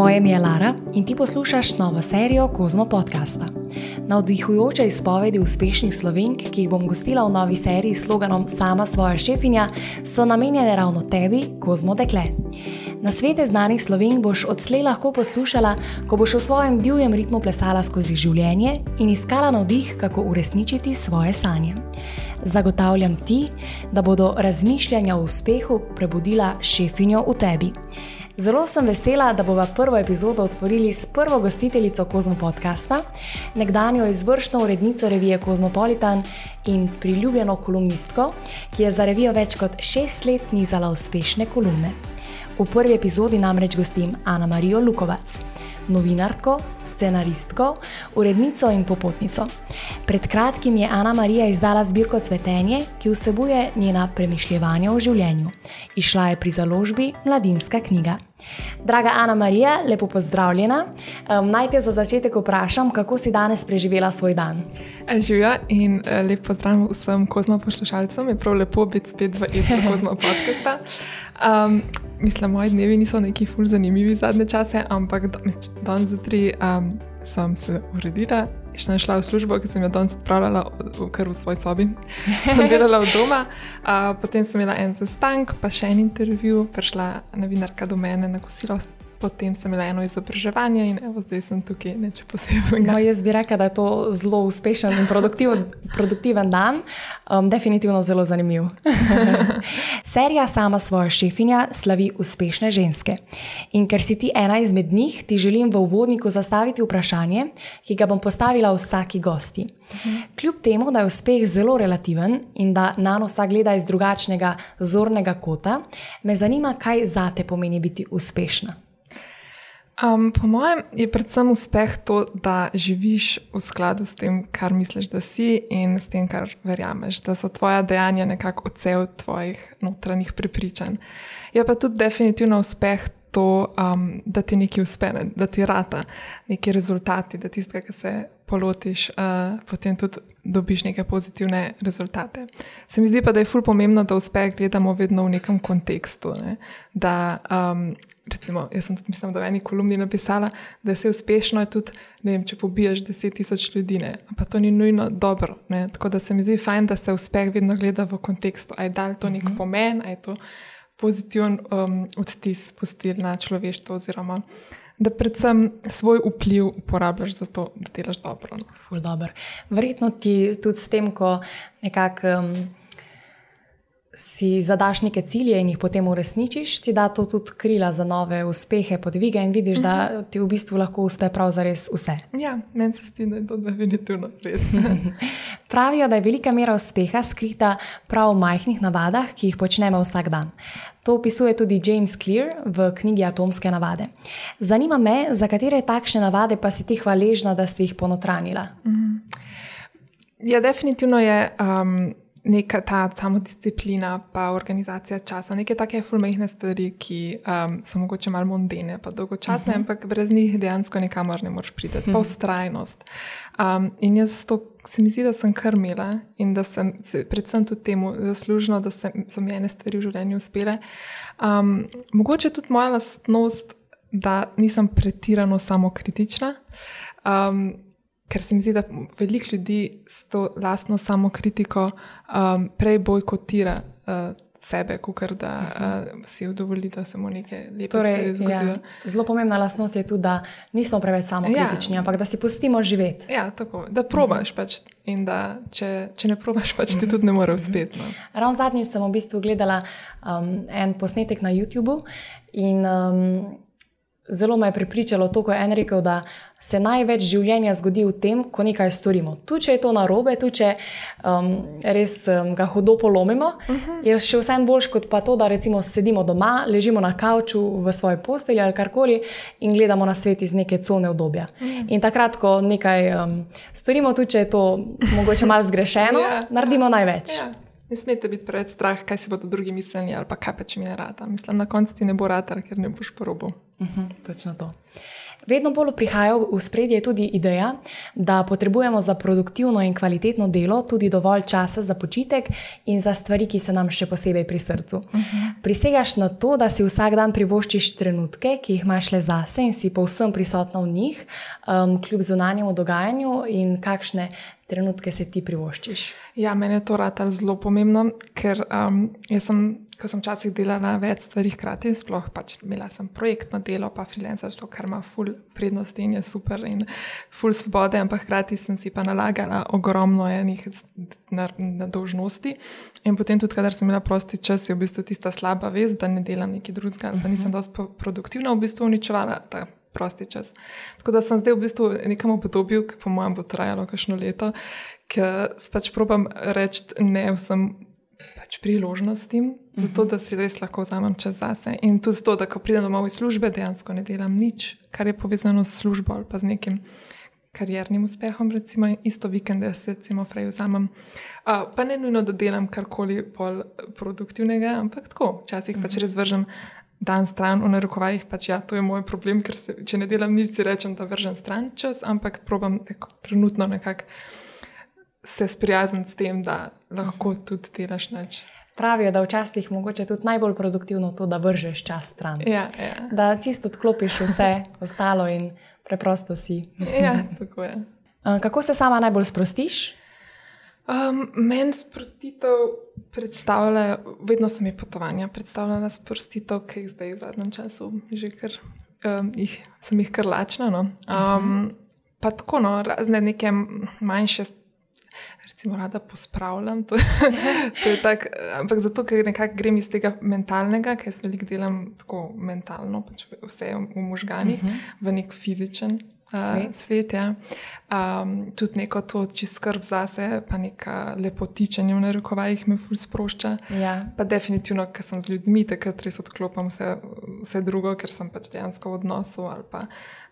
Moje ime je Lara in ti poslušaš novo serijo Kozmo podcasta. Navdihujoče izpovedi uspešnih slovenk, ki jih bom gostila v novi seriji s sloganom Sama svoja šefinja, so namenjene ravno tebi, Kozmo dekle. Na svete znanih slovenk boš odslej lahko poslušala, ko boš v svojem divjem ritmu plesala skozi življenje in iskala navdih, kako uresničiti svoje sanje. Zagotavljam ti, da bodo razmišljanja o uspehu prebudila šefinjo v tebi. Zelo sem vesela, da bomo prvo epizodo otvorili s prvo gostiteljico Kozmo podcasta, nekdanjo izvršno urednico revije Kozmopolitan in priljubljeno kolumnistko, ki je za revijo več kot šest let nizala uspešne kolumne. V prvi epizodi namreč gostim Ana Marijo Lukovac novinarko, scenaristko, urednico in popotnico. Pred kratkim je Ana Marija izdala zbirko Cvetenje, ki vsebuje njena premišljevanja o življenju. Išla je pri založbi Mladinska knjiga. Draga Ana Marija, lepo pozdravljena. Um, naj te za začetek vprašam, kako si danes preživela svoj dan. Živijo in e, lep pozdrav vsem kozmo poslušalcem. Je prav lepo biti spet v enem kozmo podkastu. Um, mislim, moji dnevi niso neki ful zanimivi zadnje čase, ampak danes zjutraj um, sem se uredila. Še šla v službo, ki sem jo danes odpravljala v, v svoji sobi, sem delala v doma. Uh, potem sem imela en sestanek, pa še en intervju, prišla novinarka do mene na kosilo Potem sem imela eno izobraževanje in evo, zdaj sem tukaj nekaj posebnega. No, jaz bi rekla, da je to zelo uspešen in produktiven, produktiven dan, um, definitivno zelo zanimiv. Serija Sama svoja šefinja slavi uspešne ženske. In ker si ti ena izmed njih, ti želim v uvodniku zastaviti vprašanje, ki ga bom postavila vsaki gosti. Kljub temu, da je uspeh zelo relativen in da na nos vsak gleda iz drugačnega zornega kota, me zanima, kaj zate pomeni biti uspešna. Um, po mojem je predvsem uspeh to, da živiš v skladu s tem, kar misliš, da si in s tem, kar verjameš, da so tvoja dejanja nekako odsev tvojih notranjih prepričanj. Je pa tudi definitivno uspeh to, um, da ti nekaj uspe, da ti rata neki rezultati, da tistega, kar se polotiš, uh, potem tudi dobiš neke pozitivne rezultate. Se mi zdi pa, da je ful pomembno, da uspeh gledamo vedno v nekem kontekstu. Ne? Da, um, recimo, jaz sem tudi, mislim, da v eni kolumni napisala, da se uspešno je tudi, ne vem, če pobiješ deset tisoč ljudi, ne? pa to ni nujno dobro. Ne? Tako da se mi zdi fajn, da se uspeh vedno gleda v kontekstu. A je dal to nek mm -hmm. pomen, a je to pozitiven um, odtis pustil na človeštvo oziroma da predvsem svoj vpliv uporabljaš za to, da delaš dobro. No. Verjetno ti tudi s tem, ko nekako. Um, si zadaš neke cilje in jih potem uresničiš, ti da to tudi krila za nove uspehe, podvige in vidiš, uh -huh. da mhm. ti v bistvu lahko uspe prav za res vse. Ja, meni se zdi, da je to definitivno res. Pravijo, da je velika mera uspeha skrita prav v majhnih navadah, ki jih počnemo vsak dan. To opisuje tudi James Clear v knjigi Atomske navade. Zanima me, za katere takšne navade pa si ti hvaležna, da si jih ponotranila. Uh mhm. -huh. Ja, definitivno je. Um, neka ta samodisciplina, pa organizacija časa, neke take fulmehne stvari, ki um, so mogoče malo mondene, pa dolgočasne, uh mhm. -huh. ampak brez njih dejansko nikamor ne moreš priti, uh -huh. pa ustrajnost. Um, in jaz to se mi zdi, da sem krmila in da sem predvsem tudi temu zaslužila, da sem, so mi ene stvari v življenju uspele. Um, mogoče tudi moja lastnost, da nisem pretirano samokritična. Um, ker se mi zdi, da veliko ljudi s to lastno samokritiko um, prej bojkotira uh, sebe, kot da uh, si vdovoli, da se mu nekaj lepe torej, zgodi. Ja. Zelo pomembna lastnost je tudi, da nismo preveč samokritični, ja. ampak da si pustimo živeti. Ja, tako, da probaš uh -huh. pač in da če, če ne probaš, pač ti tudi ne more uspeti. No. Ravno zadnjič sem v bistvu gledala um, en posnetek na YouTubu in um, zelo me je prepričalo to, ko je en rekel, da se največ življenja zgodi v tem, ko nekaj storimo. Tu, če je to narobe, tu, če um, res um, ga hudo polomimo, uh mhm. -huh. je še vse boljš kot pa to, da recimo sedimo doma, ležimo na kavču v svoji postelji ali karkoli in gledamo na svet iz neke cone obdobja. Uh mhm. -huh. In takrat, ko nekaj um, storimo, tu, če je to mogoče malo zgrešeno, yeah. Ja. naredimo največ. Yeah. Ne smete biti preveč strah, kaj si bodo drugi mislili, ali pa kaj pa če mi je rata. Mislim, na koncu ti ne bo rata, ker ne boš porobo. Uh mhm, -huh, točno to. Vedno bolj prihaja v spredje tudi ideja, da potrebujemo za produktivno in kvalitetno delo tudi dovolj časa za počitek in za stvari, ki so nam še posebej pri srcu. Uh mhm. -huh. Prisegaš na to, da si vsak dan privoščiš trenutke, ki jih imaš le zase in si povsem prisotna v njih, um, kljub zunanjemu dogajanju in kakšne trenutke se ti privoščiš. Ja, meni je to rado zelo pomembno, ker um, sem ko sem včasih delala več stvari hkrati, sploh pač imela sem projektno delo, pa freelancerstvo, kar ima full prednosti in je super in full svobode, ampak hkrati sem si pa nalagala ogromno enih dožnosti. In potem tudi, kadar sem imela prosti čas, je v bistvu tista slaba vez, da ne delam nekaj drugega, pa nisem mhm. dosti produktivna, v bistvu uničevala ta prosti čas. Tako da sem zdaj v bistvu nekam obdobju, ki po mojem bo trajalo kakšno leto, ker pač probam reči ne vsem pač priložnostim, zato da si res lahko vzamem čas zase. In tudi zato, da ko pridem domov iz službe, dejansko ne delam nič, kar je povezano s službo ali pa z nekim kariernim uspehom, recimo isto vikende se recimo fraj vzamem. Uh, pa ne nujno, da delam karkoli bolj produktivnega, ampak tako, včasih pač res vržem. Dan stran, v narekovajih, pač ja, to je moj problem, ker se, če ne delam nič, si rečem, da vržem stran čas, ampak probujem trenutno nekako se sprijazniti s tem, da lahko tudi delaš več. Pravijo, da včasih je mogoče tudi najbolj produktivno to, da vržeš čas stran. Ja, ja. Da čisto odklopiš vse ostalo in preprosto si. Ja, tako je. Kako se sama najbolj sprostiš? Um, Meni sprostitev predstavlja, vedno so mi potovanja predstavljala sprostitev, ki jih zdaj v zadnjem času že kar, um, jih, sem jih kar lačna. No. Um, uh -huh. Pa tako, no, razne neke manjše recimo, rada pospravljam. To, to je tak, ampak zato, ker nekako grem iz tega mentalnega, ker jaz veliko delam tako mentalno, pač vse v možganjih, uh mhm. -huh. v nek fizičen. Svet. svet ja. um, tudi neko to čisto skrb zase, pa neka lepotičenje v narekovajih me ful sprošča. Ja. Pa definitivno, ker sem z ljudmi, takrat res odklopam vse, vse drugo, ker sem pač dejansko v odnosu ali pa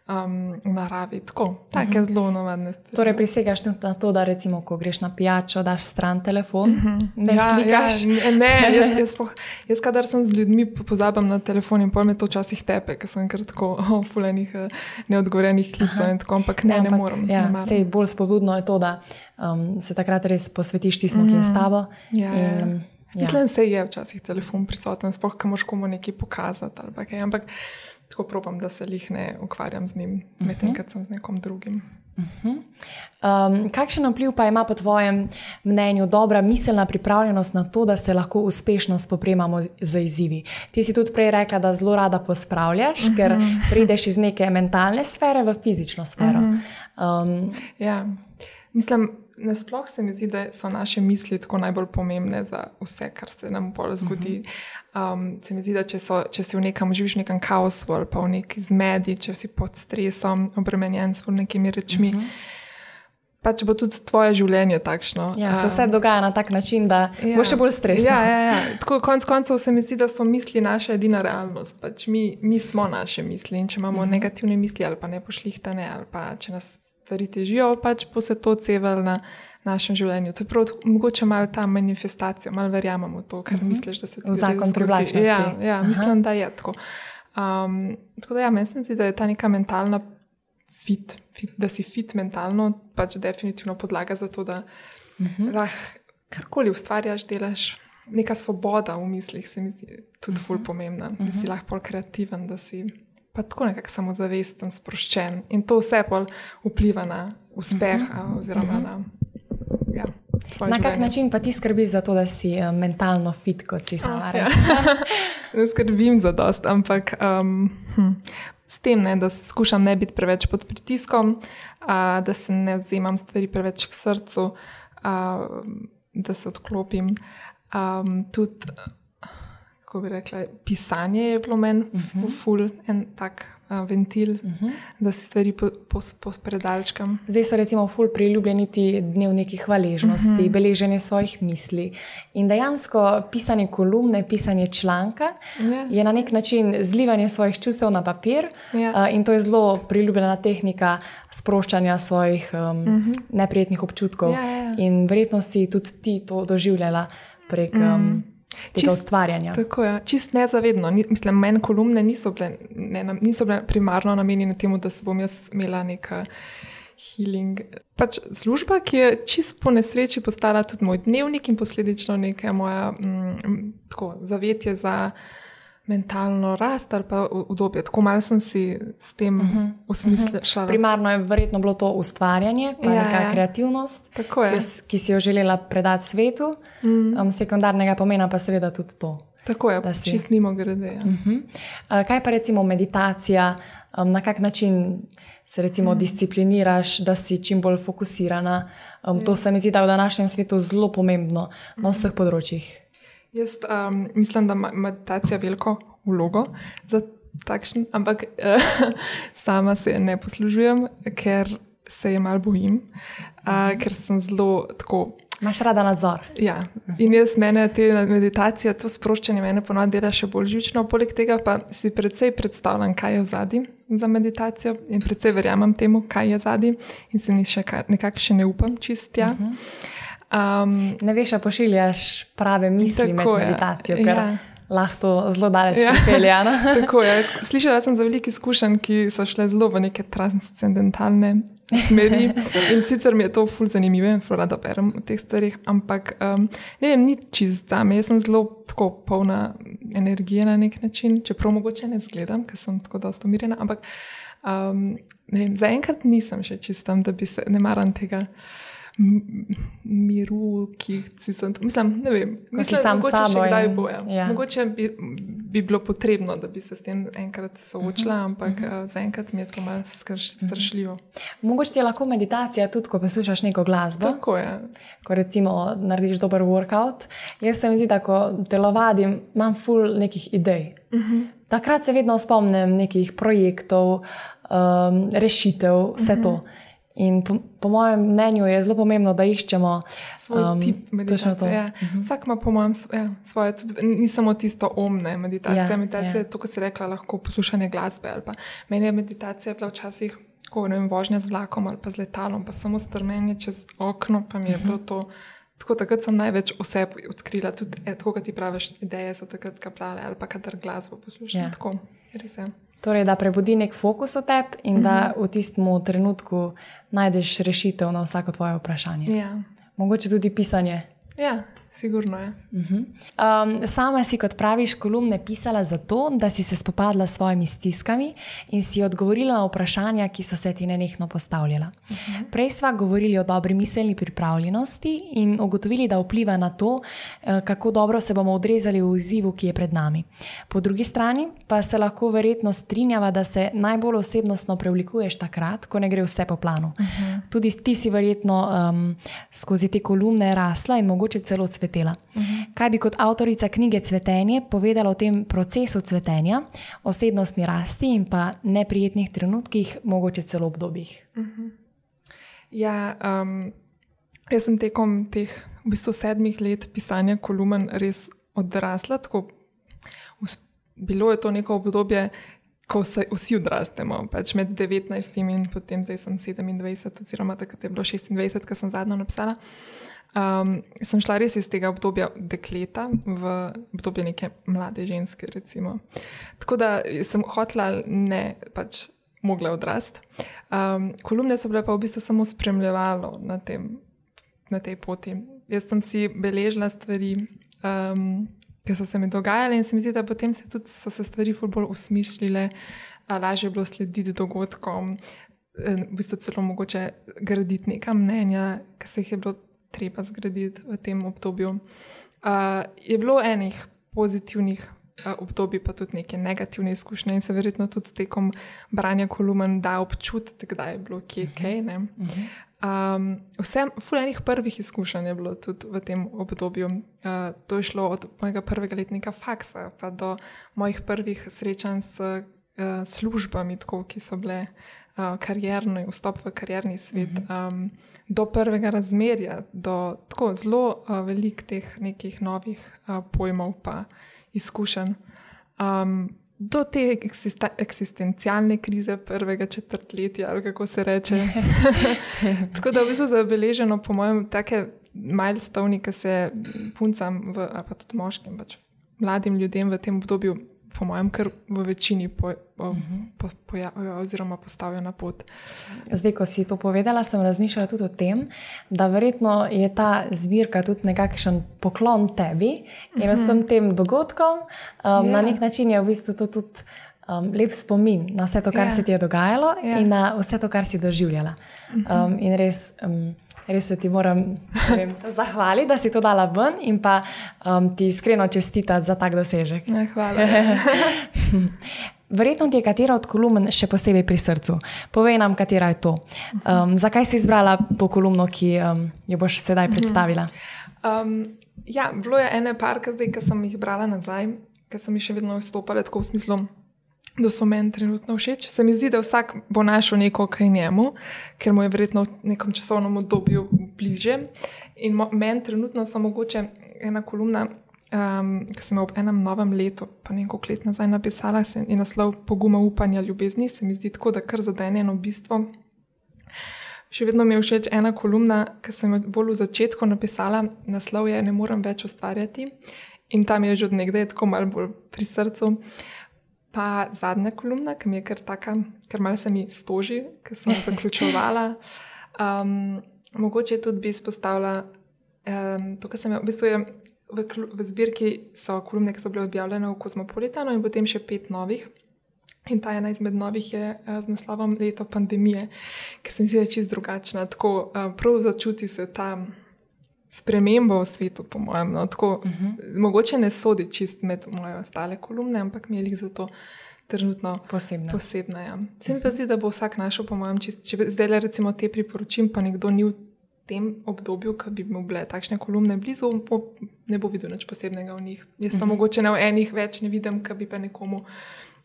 um, v naravi. Tako, tako je mhm. zelo navadne. Stvari. Torej, prisegaš na to, da recimo, ko greš na pijačo, daš stran telefon. Mm -hmm. Ne, ja, slikaš. Ja, ne, jaz, jaz, poh, jaz, kadar sem z ljudmi, pozabim na telefon in pol me to včasih tepe, ker sem kratko oh, fulenih eh, neodgovorjenih klicev in tako, ampak ne, ja, ampak, ne morem. Ja, ne sej, bolj spodbudno je to, da um, se takrat res posvetiš tismu, mm ki je s mhm. tabo. Ja, in, ja. Ja. Mislim, da je včasih telefon prisoten, sploh, ko moš komu nekaj pokazati. Kaj, ampak tako probujem, da se jih ne ukvarjam z njim, medtem ko sem z nekom drugim. Uh -huh. um, kakšen vpliv pa ima po tvojem mnenju dobra miselna pripravljenost na to, da se lahko uspešno spoprijemamo z izzivi? Ti si tudi prej rekla, da zelo rada pospravljaš, uh -huh. ker prideš iz neke mentalne sfere v fizično sfero. Uh -huh. um, ja, mislim. Nasploh se mi zdi, da so naše misli tako najbolj pomembne za vse, kar se nam bolj zgodi. Um, se mi zdi, da če, so, če si v nekem živiš v nekem kaosu ali pa v neki zmedi, če si pod stresom, obremenjen s nekimi rečmi. Uh -huh. Pač bo tudi tvoje življenje takšno. Ja, se vse dogaja na tak način, da ja, bo še bolj stresno. Ja, ja, ja. Tako konec koncev se mi zdi, da so misli naša edina realnost. Pač mi, mi smo naše misli in če imamo uh mhm. -huh. negativne misli ali pa ne pošlihtane ali pa če nas stvari težijo, pač bo se to cevel na našem življenju. To je prav, mogoče malo ta manifestacija, malo verjamemo v to, kar uh mhm. -huh. misliš, da se ti zgodi. Zakon privlačnosti. Ja, ja mislim, da je tako. Um, tako da ja, mislim, da je ta neka mentalna fit, fit da si fit mentalno, pač definitivno podlaga za to, da uh mhm. -huh. lahko karkoli ustvarjaš, delaš. Neka svoboda v mislih se mi zdi tudi uh -huh. ful pomembna, uh -huh. da si lahko kreativen, da si pa tako nekako samozavesten, sproščen. In to vse pol vpliva na uspeh, uh -huh. oziroma uh -huh. na. Ja, na kak način pa ti skrbiš za to, da si uh, mentalno fit, kot si sama rekla? Ja. ne skrbim za dost, ampak um, hm, s tem, ne, da skušam ne biti preveč pod pritiskom, uh, da se ne vzemam stvari preveč k srcu, uh, da se odklopim. Um, tudi kako bi rekla, pisanje je bilo meni uh mhm. -huh. ful en tak uh, ventil, uh mhm. -huh. da si stvari pospredalčkam. Po, po Zdaj so recimo ful priljubljeni ti dnevniki hvaležnosti, uh mhm. -huh. beleženje svojih misli. In dejansko pisanje kolumne, pisanje članka yeah. Ja. je na nek način zlivanje svojih čustev na papir yeah. Ja. uh, in to je zelo priljubljena tehnika sproščanja svojih um, uh -huh. neprijetnih občutkov. Yeah, yeah. In verjetno si tudi ti to doživljala prek. Um, mm tega čist, ustvarjanja. Tako je, čist nezavedno. Ni, mislim, meni kolumne niso bile, ne, niso bile primarno namenjene temu, da se bom jaz imela neka healing. Pač služba, ki je čist po nesreči postala tudi moj dnevnik in posledično nekaj moja mm, tako, zavetje za mentalno rast ali pa obdobje. Tako malo sem si s tem uh mhm, -huh, usmislila. Uh -huh. Primarno je verjetno bilo to ustvarjanje, pa ja, neka ja. kreativnost, ki si jo želela predati svetu, mm. -huh. um, sekundarnega pomena pa seveda tudi to. Tako je, da si čist mimo grede. Ja. Uh -huh. uh, kaj pa recimo meditacija, um, na kak način se recimo mm. discipliniraš, da si čim bolj fokusirana. Um, to ja. se mi zdi, da je v današnjem svetu zelo pomembno na vseh področjih. Jaz um, mislim, da ima meditacija veliko vlogo za takšen, ampak uh, sama se ne poslužujem, ker se je mal bojim, uh, ker sem zelo tako. Imáš rada nadzor. Ja, in jaz mene te meditacije, to sproščanje mene ponovadi dela še bolj živčno. Poleg tega pa si predvsej predstavljam, kaj je v zadnji za meditacijo in predvsej verjamem temu, kaj je zadnji in se ni še nekako še ne upam čistja. Uh -huh. Um, ne veš, da pošiljaš prave misli med meditacijo, ker ja. lahko zelo daleč ja. pripelje. Slišala sem za veliko izkušenj, ki so šle zelo v neke transcendentalne smeri. In sicer mi je to fulj zanimivo, in rada berem o teh stvarih, ampak um, ne vem, ni čist za me. Jaz sem zelo tako polna energije na nek način, čeprav mogoče ne zgledam, ker sem tako dosta umirjena. Ampak um, zaenkrat nisem še čistam, da bi se ne maram tega miru, ki si sem tam. Mislim, ne vem, mislim, sam mogoče še kdaj bojem. Ja. Mogoče bi, bi bilo potrebno, da bi se s tem enkrat soočila, uh mhm, -huh. ampak uh -huh. zaenkrat mi je to malo strašljivo. Uh -huh. Mogoče ti je lahko meditacija tudi, ko poslušaš neko glasbo. Tako je. Ko recimo narediš dober workout. Jaz se mi zdi, da ko telovadim, imam full nekih idej. Uh mhm. -huh. Takrat se vedno spomnim nekih projektov, um, rešitev, vse uh -huh. to. In po, po mojem mnenju je zelo pomembno, da iščemo svoj um, tip meditacije. Ja. -huh. Vsak ima, po mojem, ja, svoje, tudi, ni samo tisto omne meditacije. Ja, meditacija ja. je to, kar si rekla, lahko poslušanje glasbe. Meni je meditacija bila včasih tako, vem, vožnja z vlakom ali pa z letalom, pa samo strmenje čez okno, pa mi je -huh. bilo to. Tako takrat sem največ vse odkrila, tudi e, tako, kot ti praviš, ideje so takrat kaplale ali pa kadar glasbo poslušam. Ja. Tako, res je. Torej, da prebudi nek fokus v tebi in uh -huh. da mhm. v tistem trenutku najdeš rešitev na vsako tvoje vprašanje. Ja. Mogoče tudi pisanje. Ja, Sigurno je. Uh -huh. um, sama si, kot praviš, kolumne pisala zato, da si se spopadla s svojimi stiskami in si odgovorila na vprašanja, ki so se ti nenehno postavljala. Uh -huh. Prej sva govorili o dobri miselni pripravljenosti in ugotovili, da vpliva na to, eh, kako dobro se bomo odrezali v izzivu, ki je pred nami. Po drugi strani pa se lahko verjetno strinjava, da se najbolj osebnostno preoblikuješ takrat, ko ne gre vse po planu. Uh -huh. Tudi ti si verjetno um, skozi te kolumne rasla in mogoče celo cvetela cvetela. Uh mhm. -huh. Kaj bi kot avtorica knjige Cvetenje povedala o tem procesu cvetenja, osebnostni rasti in pa neprijetnih trenutkih, mogoče celo obdobjih? Uh mhm. -huh. Ja, um, jaz sem tekom teh v bistvu sedmih let pisanja kolumen res odrasla. Tako, bilo je to neko obdobje. Ko se vsi odrastemo, pač med 19 in potem zdaj sem 27, oziroma takrat je bilo 26, ko sem zadnjo napisala. Um, sem šla res iz tega obdobja dekleta v obdobje neke mlade ženske. Recimo. Tako da sem hotla ne pač mogla odrasti. Um, kolumne so bile pa v bistvu samo spremljevalo na, tem, na tej poti. Jaz sem si beležila stvari, um, ki so se mi dogajale, in se mi zdi, da potem se tudi so se stvari bolj usmišljile, lažje je bilo slediti dogodkom. V bistvu celo mogoče graditi neka mnenja, ki se jih je bilo treba zgraditi v tem obdobju. Uh, je bilo enih pozitivnih uh, obdobij, pa tudi neke negativne izkušnje, in se verjetno tudi tekom branja kolumen da občutiti, kdaj je bilo kje kaj. Um, vse, fulejnih prvih izkušenj je bilo tudi v tem obdobju. Uh, to je šlo od mojega prvega letnika faksa, pa do mojih prvih srečanj s uh, službami, tako, ki so bile uh, karjerni, vstop v karjerni svet. Um, do prvega razmerja, do tako zelo uh, velikih teh nekih novih uh, pojmov in izkušenj. Um, do te eksistencialne krize prvega četrtletja, ali kako se reče. tako da v bistvu zabeleženo, po mojem, take milestone, ki se puncam, v, pa tudi moškim, pač mladim ljudem v tem obdobju, po mojem, kar v večini po, po, po, pojavijo oziroma postavijo na pot. Zdaj, ko si to povedala, sem razmišljala tudi o tem, da verjetno je ta zbirka tudi nekakšen poklon tebi in vsem tem dogodkom. Um, yeah. Na ja. nek način je v bistvu to tudi um, lep spomin na vse to, kar yeah. Ja. se ti je dogajalo yeah. Ja. in na vse to, kar si doživljala. Um, in res. Um, Res se ti moram vem, zahvaliti, da si to dala ven in pa um, ti iskreno čestitati za tak dosežek. Ne, hvala. Verjetno ti je katera od kolumn še posebej pri srcu. Povej nam, katera je to. Um, zakaj si izbrala to kolumno, ki um, jo boš sedaj predstavila? Um, ja, bilo je ene parke, ki sem jih brala nazaj, ki sem jih še vedno izstopala, tako v smislu da so meni trenutno všeč. Se mi zdi, da vsak bo našel neko, kar je njemu, ker mu je verjetno v nekem časovnem obdobju bliže. In meni trenutno so mogoče ena kolumna, um, ki sem jo ob enem novem letu, pa nekaj let nazaj napisala, je naslov Poguma upanja ljubezni. Se mi zdi tako, da kar zadene eno bistvo. Še vedno mi je všeč ena kolumna, ki sem jo bolj v začetku napisala, naslov je Ne morem več ustvarjati. In tam je že od nekdaj tako malo bolj pri srcu. Pa zadnja kolumna, ki mi je kar taka, ker malo se mi stoži, ker sem zaključovala. Um, mogoče tudi bi izpostavila um, to, kar sem v bistvu je v, v zbirki, so kolumne, ki so bile objavljene v Kozmopolitanu in potem še pet novih. In ta ena izmed novih je uh, z naslovom Leto pandemije, ki se mi zdi čist drugačna. Tako uh, prav začuti se tam spremembo v svetu, po mojem. No, tako, uh mhm. -huh. Mogoče ne sodi čist med moje ostale kolumne, ampak mi je jih zato trenutno posebna. posebna ja. Se mi pa zdi, da bo vsak našel, po mojem, čist, če zdaj le recimo te priporočim, pa nekdo ni v tem obdobju, ki bi mu bile takšne kolumne blizu, bo, ne bo videl nič posebnega v njih. Jaz pa uh mhm. -huh. mogoče na enih več ne vidim, ki bi pa nekomu.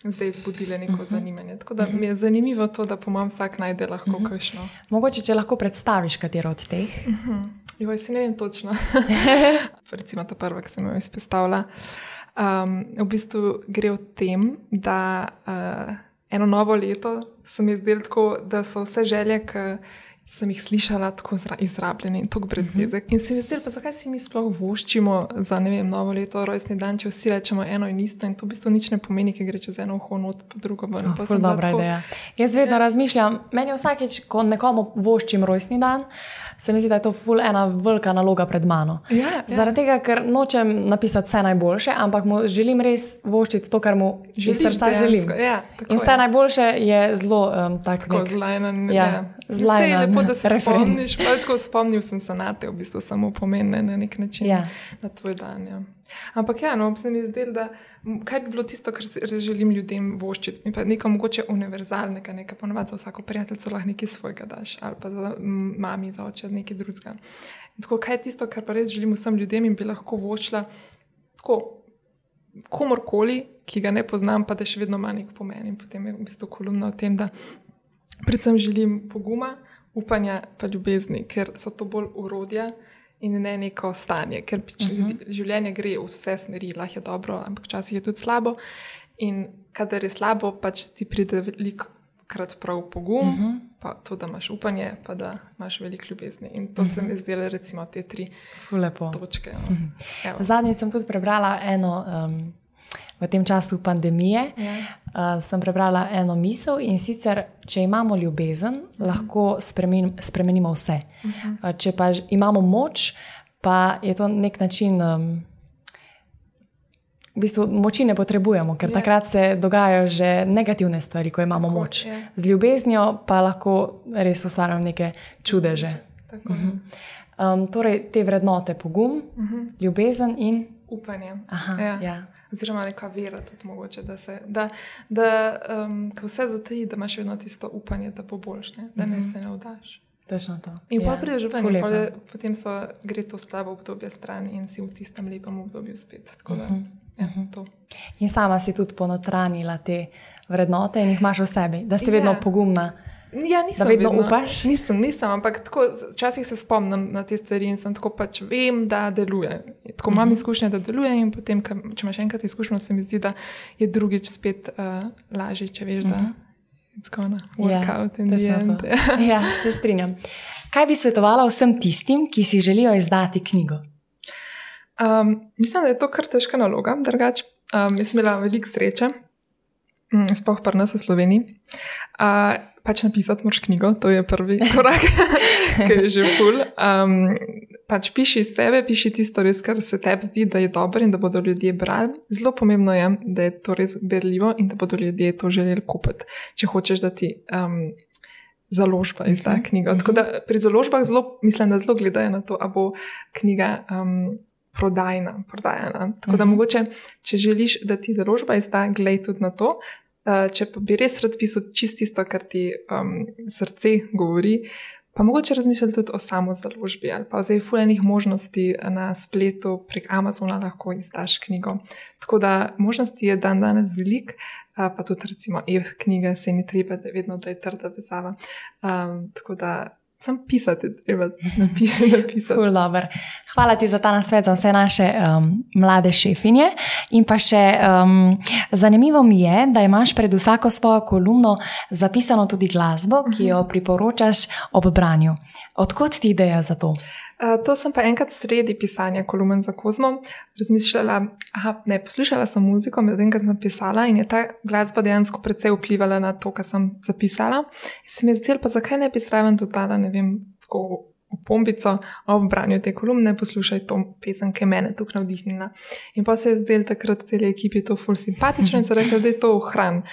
Zdaj izbudile neko uh mhm. -huh. zanimanje. Tako da uh -huh. mi je zanimivo to, da po mojem vsak najde lahko uh -huh. kakšno. Mogoče, če lahko predstaviš katero od teh. Uh -huh. Jo, se ne vem točno. Recimo ta prva, ki sem jo izpostavila. Um, v bistvu gre o tem, da uh, eno novo leto se mi je zdelo tako, da so vse želje, ki sem jih slišala tako izrabljene in tako brez veze. Mhm. In se mi zdi, pa zakaj si mi sploh voščimo za ne vem, novo leto, rojstni dan, če vsi rečemo eno in isto in to v bistvu nič ne pomeni, ker gre čez eno uho not, pa drugo ven. Oh, pa dobra tako... ideja. Jaz vedno ja. razmišljam, meni vsakeč, ko nekomu voščim rojstni dan, se mi zdi, da je to ful ena velika naloga pred mano. Ja, ja. Zaradi tega, ker nočem napisati vse najboljše, ampak mu želim res voščiti to, kar mu iz srca želim. Ja, in vse je. najboljše je zelo um, tako. Tako zlajnen. Ja. Ja. Lepo, da se referent. spomniš. Tako spomnil sem se na te, v bistvu samo pomeni na nek način ja. na tvoj dan. Ja. Ampak ja, no, se mi zdi, da kaj bi bilo tisto, kar želim ljudem voščiti. Mi pa nekaj mogoče univerzalnega, nekaj ponovadi za vsako prijateljico lahko nekaj svojega daš, ali pa za mami, za oče, nekaj drugega. In tako, kaj je tisto, kar pa res želim vsem ljudem in bi lahko voščila tako komorkoli, ki ga ne poznam, pa da še vedno ima nek pomen. In potem je v bistvu kolumna o tem, da predvsem želim poguma, upanja, pa ljubezni, ker so to bolj urodja in ne neko stanje. Ker uh mhm. -huh. življenje gre v vse smeri, lahko je dobro, ampak včasih je tudi slabo. In kadar je slabo, pač ti pride veliko krat prav pogum, uh mhm. -huh. pa to, da imaš upanje, pa da imaš veliko ljubezni. In to uh -huh. se mi mhm. zdele, recimo, te tri Fulepo. točke. No. Uh -huh. Zadnjič sem tudi prebrala eno. Um, v tem času pandemije, ja. uh, sem prebrala eno misel in sicer, če imamo ljubezen, mhm. lahko spremen, spremenimo vse. -huh. uh, če pa imamo moč, pa je to nek način. Um, V bistvu moči ne potrebujemo, ker yeah. Ja. takrat se dogajajo že negativne stvari, ko imamo tako, moč. Yeah. Ja. Z ljubeznijo pa lahko res ustvarjamo neke čudeže. Uh -huh. um, torej, te vrednote, pogum, uh mhm. -huh. ljubezen in upanje. Aha, ja. Ja oziroma neka vera, tudi mogoče, da se da, da um, vse zataji, da imaš vedno tisto upanje, da bo boljš, ne? da ne mhm. se ne vdaš. Točno to. In ja. pa prideš že ven, potem so, gre to slabo obdobje stran in si v tistem lepem obdobju spet. Da, uh mhm. -huh. ja, uh -huh. In sama si tudi ponotranila te vrednote in jih imaš v sebi, da si ja. vedno pogumna. Ja, nisem da vedno, vedno upaš. Nisem, nisem, ampak včasih se spomnim na te stvari in sem tako pač vem, da deluje. Tako imam mhm. -huh. izkušnje, da deluje, in potem, če imaš enkrat izkušnjo, se mi zdi, da je drugič spet uh, lažje, če veš, uh -huh. da mhm. it's gonna work ja, out in the end. ja, se strinjam. Kaj bi svetovala vsem tistim, ki si želijo izdati knjigo? Um, mislim, da je to kar težka naloga, drugače. Um, jaz sem imela veliko sreče, um, sploh pa nas v Sloveniji. Uh, pač napisati moraš knjigo, to je prvi korak, ki je že ful. Um, pač piši sebe, piši tisto, res, kar se tebi zdi, da je dobro in da bodo ljudje brali. Zelo pomembno je, da je to res berljivo in da bodo ljudje to želeli kupiti, če hočeš, da ti. Um, Založba izda uh mhm. knjigo. Tako da pri založbah zelo, mislim, da zelo gledajo na to, ali bo knjiga um, prodajna, prodajena. Tako da, mhm. -huh. mogoče, če želiš, da ti založba izda, gledaj tudi na to. Uh, če pa bi res rad pisal čisto, kar ti um, srce govori, pa mogoče razmišljati tudi o samo založbi ali pa o zdaj fulejnih možnosti na spletu prek Amazona lahko izdaš knjigo. Tako da možnosti je dan danes velik, uh, pa tudi recimo e-knjige, se ni treba, da je vedno da je trda vezava. Um, tako da Sam pisati, treba napisati. cool, Hvala ti za ta nasvet, za vse naše um, mlade šefinje. In pa še um, zanimivo mi je, da imaš pred vsako svojo kolumno zapisano tudi glasbo, ki jo mhm. priporočaš ob branju. Odkot ti ideja za to? To sem pa enkrat sredi pisanja kolumn za Kozmo razmišljala. Aha, ne, poslušala sem muziko, medtem ko sem pisala in je ta glasba dejansko precej vplivala na to, kar sem zapisala. In se mi je zdelo, pa zakaj ne bi zraven dodala, ne vem, tako v pompico ob branju te kolumne, poslušaj to pesem, ki je mene tukaj navdihnila. In pa se je zdelo takrat celi ekipi to ful simpatično in so rekli, da je to ohran.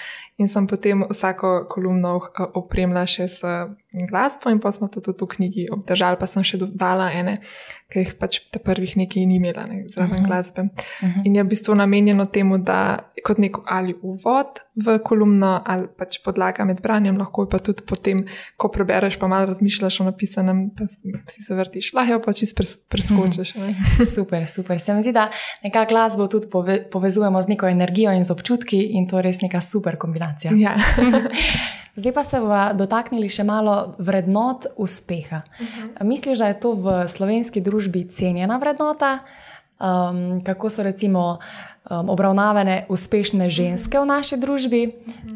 In sem potem vsako kolumno opremila še s glasbo, in pa smo to tudi v knjigi obdržali, pa sem še dodala ene ki jih pač te prvih nekaj ni imela, ne, zraven uh mhm. -huh. glasbe. Uh mhm. -huh. In je v bistvu namenjeno temu, da kot nek ali uvod v kolumno, ali pač podlaga med branjem, lahko pa tudi potem, ko prebereš, pa malo razmišljaš o napisanem, pa si se vrtiš, lahko pa čist preskočiš. Uh mhm. -huh. super, super. Se mi zdi, da nekako glasbo tudi pove, povezujemo z neko energijo in z občutki, in to je res neka super kombinacija. Ja. Zdaj pa se bomo dotaknili še malo vrednot uspeha. Uh mhm. -huh. Misliš, da je to v slovenski družbi cenjena vrednota? Um, kako so recimo um, obravnavane uspešne ženske v naši družbi?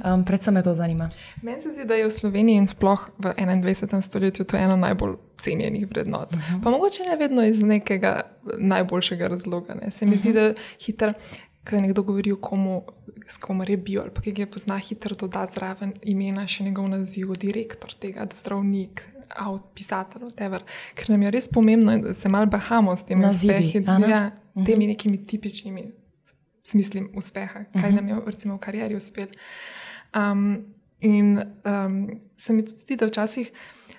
Um, predvsem me to zanima. Meni se zdi, da je v Sloveniji in sploh v 21. stoletju to ena najbolj cenjenih vrednot. Uh mhm. -huh. Pa mogoče ne vedno iz nekega najboljšega razloga. Ne. Se mi uh -huh. zdi, mhm. da hitro kaj nekdo govori o komu, s kom je bil ali pa ki ga pozna, hitro doda zraven imena, še njegov naziv, direktor tega, zdravnik. Avt, pisatelj, whatever. ker nam je res pomembno, da se malo bahamo s temi uspehi, ja, mhm. temi nekimi tipičnimi smisli uspeha, kaj uh -huh. nam je recimo, v karieri uspelo. Um, in um, se mi tudi zdi, da včasih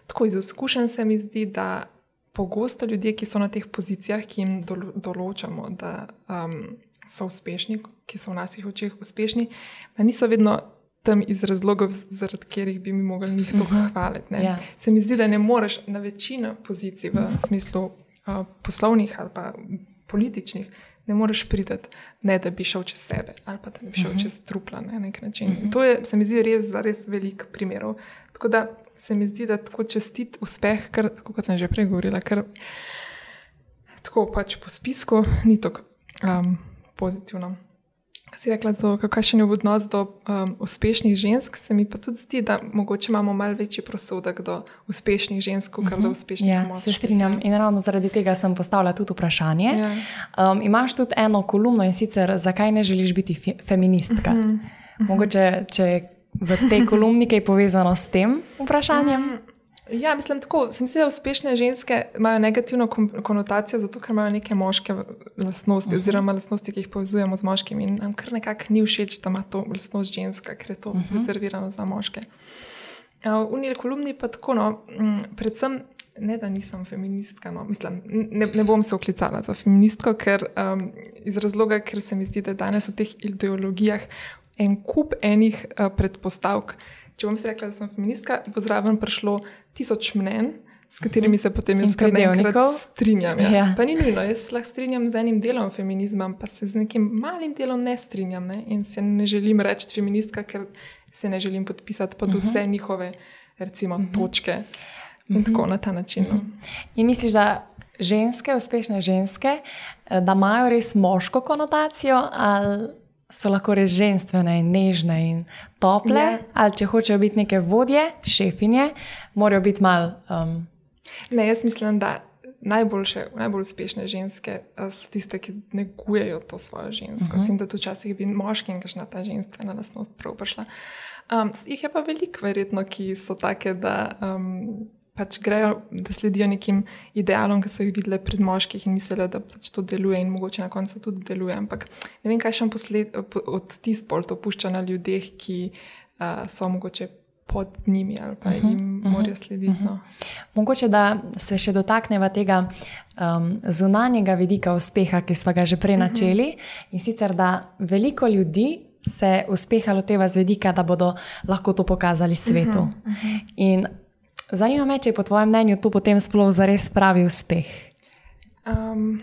tako iz izkušenj se mi zdi, da pogosto ljudje, ki so na teh pozicijah, ki jim določamo, da um, so uspešni, ki so v naših očeh uspešni, pa niso vedno tam iz razlogov, zaradi katerih bi mi mogli njih to mhm. hvaliti. Ja. Se mi zdi, da ne moreš na večino pozicij v smislu uh, poslovnih ali pa političnih. Ne moreš priti, ne da bi šel čez sebe ali pa da bi šel uh mhm. -huh. čez trupla na nek način. Uh. -huh. To je, se mi zdi, res res velik primer. Tako da se mi zdi, da tako čestit uspeh, kar, kot sem že prej govorila, ker tako pač po spisku ni tako. Um, pozitivno. Si rekla, kakšen je odnos do um, uspešnih žensk, se mi pa tudi zdi, da mogoče imamo malo večji prosodek do uspešnih žensk, kot uh -huh. do mhm. uspešnih ja, moških. Se strinjam in ravno zaradi tega sem postavila tudi vprašanje. Ja. Um, imaš tudi eno kolumno in sicer, zakaj ne želiš biti fe feministka? Uh. Uh -huh. Mogoče, če v tej kolumni kaj povezano s tem vprašanjem. Uh -huh. Ja, mislim, tako, se mi zdi, da uspešne ženske imajo negativno konotacijo, zato ker imajo neke moške lastnosti, uh -huh. oziroma lastnosti, ki jih povezujemo z moškimi. In nam kar nekako ni všeč, da ima to lastnost ženska, ker je to uh -huh. rezervirano za moške. V uniji kolumni pa tako, no, predvsem ne, da nisem feministka. No, mislim, ne, ne bom se oklicala za feministko, ker, um, iz razloga, ker se mi zdi, da danes v teh ideologijah en kup enih uh, predpostavk. Če bom si rekla, da sem feministka, bo zraven prišlo tisoč mnen, s katerimi se potem jaz kar nekaj strinjam. Ja. Ja. Pa ni nujno, jaz lahko strinjam z enim delom feminizma, pa se z nekim malim delom ne strinjam. Ne? In se ne želim reči feministka, ker se ne želim podpisati pod vse uh -huh. njihove recimo, uh mhm. -huh. točke in uh -huh. tako mhm. na ta način. Uh no. -huh. In misliš, da ženske, uspešne ženske, eh, da imajo res moško konotacijo ali so lahko res ženstvene in nežne in tople, ja. ali če hočejo biti neke vodje, šefinje, morajo biti mal. Um... Ne, jaz mislim, da najboljše, najbolj uspešne ženske so tiste, ki negujejo to svojo žensko. Uh -huh. Da tu včasih bi moški in kažna ta ženstvena lastnost prav prišla. Um, jih je pa veliko, verjetno, ki so take, da. Um, pač grejo, da sledijo nekim idealom, ki so jih videli pred moškimi in mislijo, da pač to deluje in mogoče na koncu tudi deluje. Ampak ne vem, kaj še posled, od tistih pol to pušča na ljudeh, ki uh, so mogoče. Pod njimi ali pa jim uh -huh, morajo slediti. Uh -huh. no. Mogoče da se še dotaknemo tega um, zunanjega vidika uspeha, ki smo ga že prej načeli. Uh -huh. In sicer, da veliko ljudi se uspeha loteva z vidika, da bodo lahko to pokazali svetu. Uh -huh, uh -huh. In Zanima me, če je po tvojem mnenju to potem sploh za res pravi uspeh. Um,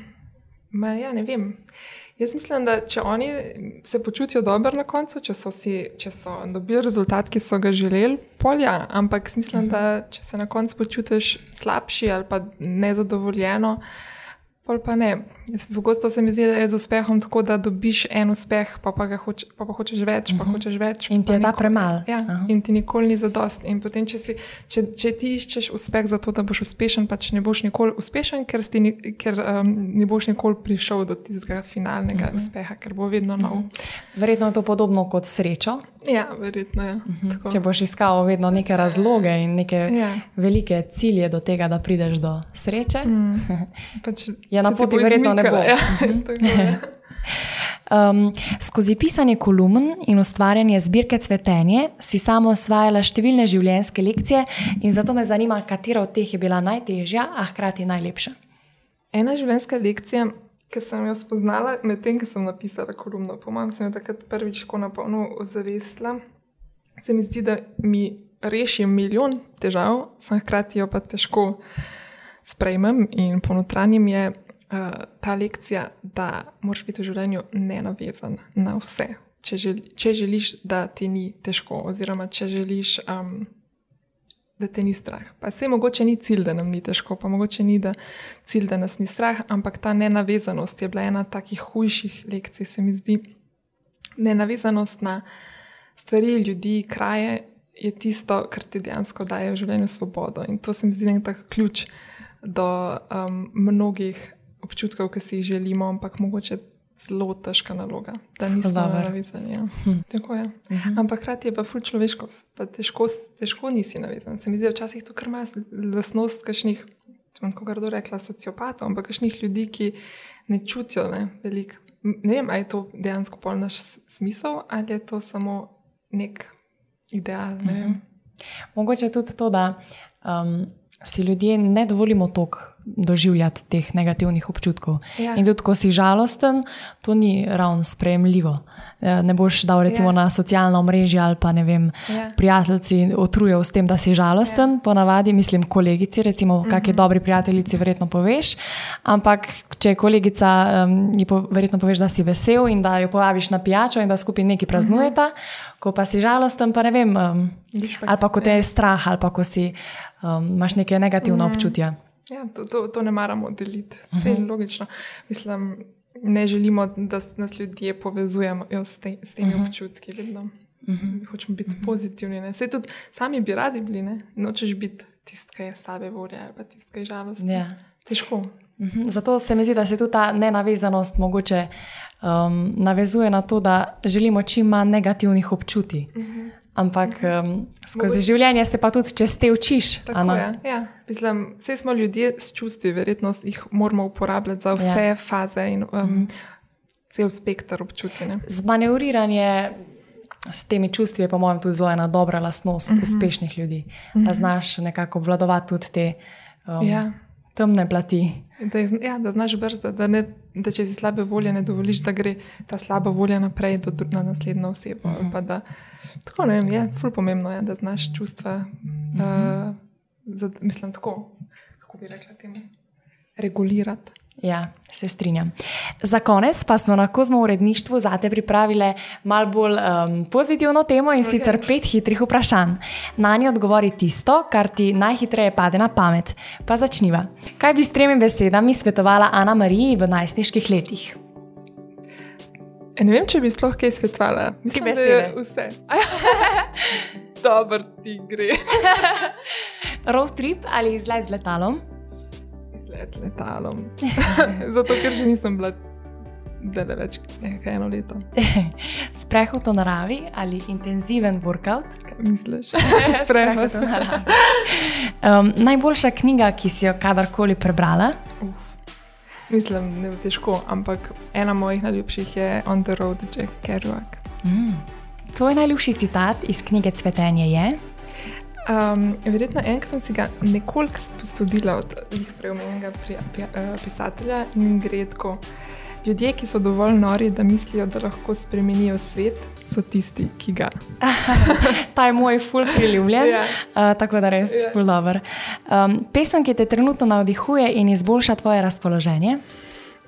ja, ne vem. Jaz mislim, da če oni se počutijo dobro na koncu, če so, si, če so dobili rezultat, ki so ga želeli, polja. Ampak mislim, da če se na koncu počutiš slabši ali pa nezadovoljeno, uh, Pol pa ne. Pogosto se mi zdi, da je z uspehom tako, da dobiš en uspeh, pa pa, hoč, pa, pa hočeš več, pa uh mhm. -huh. hočeš več. In ti je ta premalo. Ja, uh -huh. In ti nikoli ni zadost. In potem, če, si, če, če ti iščeš uspeh za to, da boš uspešen, pač ne boš nikoli uspešen, ker, ni, ker um, ne boš nikoli prišel do tistega finalnega uh mhm. -huh. uspeha, ker bo vedno nov. Uh mhm. -huh. Verjetno je to podobno kot srečo. Ja, verjetno je. Ja. Uh -huh. Če boš iskal vedno neke razloge in neke ja. velike cilje do tega, da prideš do sreče, mm. pač je na poti verjetno ne bo. Ja. Mhm. um, skozi pisanje kolumn in ustvarjanje zbirke Cvetenje si samo osvajala številne življenjske lekcije, in zato me zanima, katera od teh je bila najtežja, a hkrati najlepša. Ena življenjska lekcija, ki sem jo spoznala medtem, ko sem napisala kolumno, po mojem, sem jo takrat prvič tako napolno ozavestila. Se mi zdi, da mi reši milijon težav, sem hkrati jo pa težko sprejmem in ponotranjem je uh, ta lekcija, da moraš biti v življenju nenavezan na vse. Če, želi, če želiš, da ti ni težko, oziroma če želiš. Um, da te ni strah. Pa se mogoče ni cilj, da nam ni težko, pa mogoče ni da cilj, da nas ni strah, ampak ta nenavezanost je bila ena takih hujših lekcij, se mi zdi. Nenavezanost na stvari, ljudi, kraje je tisto, kar ti dejansko daje v življenju svobodo. In to se mi zdi nek tak ključ do um, mnogih občutkov, ki si jih želimo, ampak mogoče zelo težka naloga, da nismo navezani. Ja. Hm. Tako je. Mhm. Ampak hkrati je pa ful človeškost, pa težko, težko nisi navezan. Se mi zdi, včasih to kar ima lasnost kašnih, kako kar do rekla, sociopatov, ampak kašnih ljudi, ki ne čutijo ne, veliko. Ne vem, ali je to dejansko pol naš smisel ali je to samo nek ideal. Ne mhm. Mogoče tudi to, da um, si ljudje ne dovolimo toliko doživljati teh negativnih občutkov. Ja. In tudi, ko si žalosten, to ni ravno sprejemljivo. Eh, ne boš dal recimo ja. na socialno mrežo ali pa ne vem, ja. prijateljici otrujal s tem, da si žalosten, ja. ponavadi mislim kolegici, recimo, -hmm. kakšni dobri prijateljici verjetno poveš. Ampak, če kolegica um, ji po, verjetno poveš, da si vesel in da jo povabiš na pijačo in da skupaj nekaj praznujete, -hmm. ko pa si žalosten, pa ne vem, um, ali pa ko te je strah, ali pa ko si um, imaš neke negativne mm. občutja. Ja, to, to, to ne maramo deliti, vse je uh -huh. logično. Mislim, ne želimo, da nas ljudje povezujemo s, te, s temi uh -huh. občutki. Vedno. Uh -huh. Hočemo biti uh -huh. pozitivni. Ne? Vse tudi sami bi radi bili, ne? nočeš biti tisti, ki je slabe volje ali pa tisti, ki je žalosten. Ja. Težko. Uh -huh. Zato se mi zdi, da se tudi ta nenavezanost mogoče um, navezuje na to, da želimo čim manj negativnih občutij. Uh -huh. Ampak um, skozi Mogoče... življenje se pa tudi, če te učiš. Ja. Mislim, vse smo ljudje s čustvi, verjetno jih moramo uporabljati za vse ja. faze in um, cel spektr občutja. Zmanevriranje s temi čustvi je, po mojem, tudi zelo ena dobra lastnost mhm. -huh. uspešnih ljudi. Uh -huh. Da znaš nekako obvladovati tudi te um, ja. temne plati. Da, je, ja, da znaš brzo, da, da če si slabe volje, ne dovoliš, da gre ta slaba volja naprej do, na naslednjo osebo. Uh -huh. Tako ne vem, je ful pomembno, je, da znaš čustva. Mm -hmm. uh, za, mislim, tako, kako bi rekla temu, regulirati. Ja, se strinjam. Za konec pa smo na kozmo uredništvu zate pripravili malo bolj um, pozitivno temo in okay. sicer pet hitrih vprašanj. Na nje odgovori tisto, kar ti najhitreje pade na pamet. Pa začniva. Kaj bi s tremi besedami svetovala Ana Mariji v najstniških letih? E, ne vem, če bi sploh kaj svetovala. Mislim, da je vse. Dobro ti gre. Road trip ali izlet z letalom? Izlet z letalom. Zato, ker že nisem bila je več kot eno leto. Sprehod v naravi ali intenziven workout? Kaj misliš? Sprehod v naravi. Um, najboljša knjiga, ki si jo kadarkoli prebrala? Uf. Mislim, da je težko, ampak ena mojih najljubših je On the Road, Jack Kerouac. Mm. Tvoj najljubši citat iz knjige Cvetenje je? Um, verjetno enkrat sem si ga nekoliko spustila od jih preomenjenega eh, pisatelja in gre tako. Ljudje, ki so dovolj nori, da mislijo, da lahko spremenijo svet, so tisti, ki ga. Ta je moj ful priljubljen, yeah. Ja. uh, tako da res yeah. Ja. ful dobr. Um, pesem, ki te trenutno navdihuje in izboljša tvoje razpoloženje?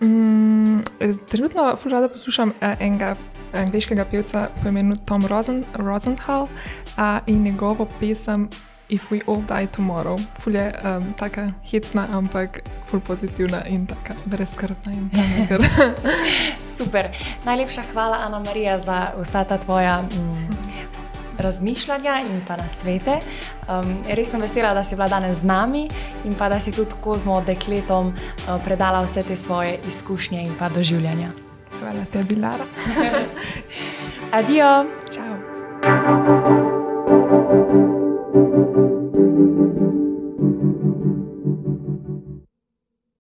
Mm, trenutno ful rada poslušam uh, enega angliškega pevca po imenu Tom Rosen, Rosenthal uh, in njegovo pesem If we all die tomorrow, ful je um, tako hecna, ampak ful pozitivna in tako brezkrbna. In Super. Najlepša hvala, Ana Marija, za vsa ta tvoja mm, razmišljanja in pa na svete. Um, res sem vesela, da si bila danes z nami in pa da si tudi kozmo dekletom uh, predala vse te svoje izkušnje in pa doživljanja. Hvala tebi, Lara. Adijo. Ciao.